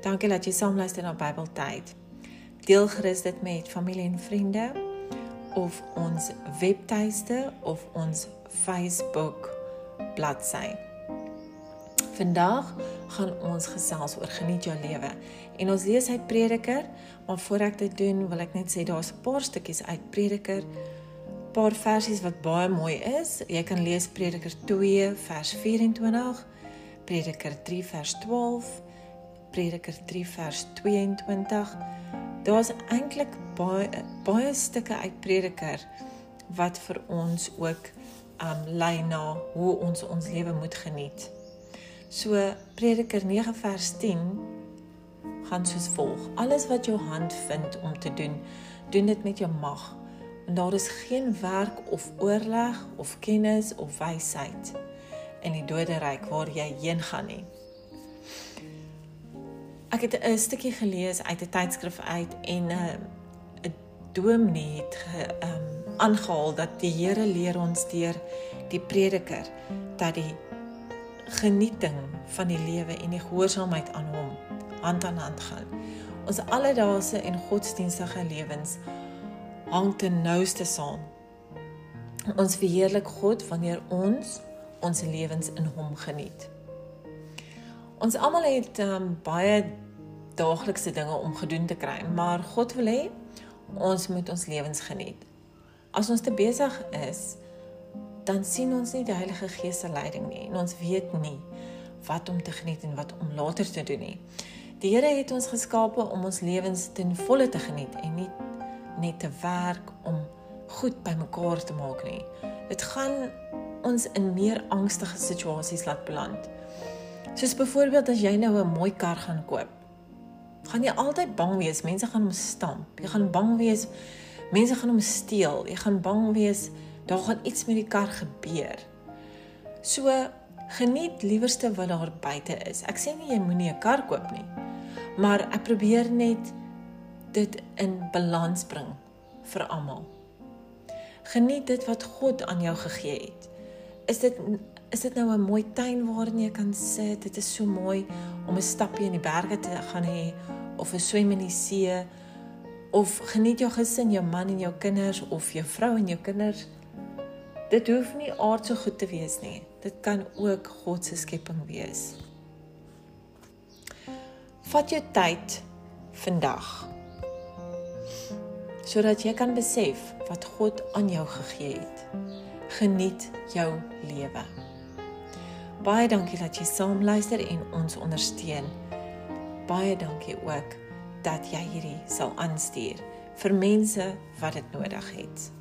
Dankie dat jy saam luister na Bybeltyd. Deel gerus dit met familie en vriende of ons webtuiste of ons Facebook bladsy. Vandag gaan ons gesels oor geniet jou lewe. En ons lees uit Prediker, maar voor ek dit doen, wil ek net sê daar's 'n paar stukkies uit Prediker. Paar versies wat baie mooi is. Jy kan lees Prediker 2 vers 24, Prediker 3 vers 12, Prediker 3 vers 22. Daar's eintlik baie baie stukke uit Prediker wat vir ons ook um lei na hoe ons ons lewe moet geniet. So Prediker 9 vers 10 gaan soos volg: Alles wat jou hand vind om te doen, doen dit met jou mag. En daar is geen werk of oorleg of kennis of wysheid in die doderyk waar jy heen gaan nie. Ek het 'n stukkie gelees uit 'n tydskrif uit en 'n uh, 'n dominee het ehm um, aangehaal dat die Here leer ons deur die prediker dat die genieting van die lewe en die gehoorsaamheid aan hom hand aan hand gaan. Ons alledaagse en godsdienstige lewens hang ten nouste saam. Ons verheerlik God wanneer ons ons lewens in hom geniet. Ons almal het um, baie daaglikse dinge om gedoen te kry, maar God wil hê ons moet ons lewens geniet. As ons te besig is, dan sien ons nie die Heilige Gees se leiding nie en ons weet nie wat om te geniet en wat om later te doen nie. Die Here het ons geskape om ons lewens ten volle te geniet en nie net te werk om goed bymekaar te maak nie. Dit gaan ons in meer angstige situasies laat beland. Soos byvoorbeeld as jy nou 'n mooi kar gaan koop, gaan jy altyd bang wees mense gaan hom stamp. Jy gaan bang wees mense gaan hom steel. Jy gaan bang wees daar gaan iets met die kar gebeur. So geniet liewerste wat daar buite is. Ek sê nie jy moenie 'n kar koop nie. Maar ek probeer net dit in balans bring vir almal. Geniet dit wat God aan jou gegee het. Is dit is dit nou 'n mooi tuin waarin jy kan sit? Dit is so mooi om 'n stapjie in die berge te gaan hê of 'n swem in die see of geniet jou gesin, jou man en jou kinders of jou vrou en jou kinders Dit hoef nie aardse goed te wees nie. Dit kan ook God se skepping wees. Vat jou tyd vandag sodat jy kan besef wat God aan jou gegee het. Geniet jou lewe. Baie dankie dat jy saam luister en ons ondersteun. Baie dankie ook dat jy hierdie sal aanstuur vir mense wat dit nodig het.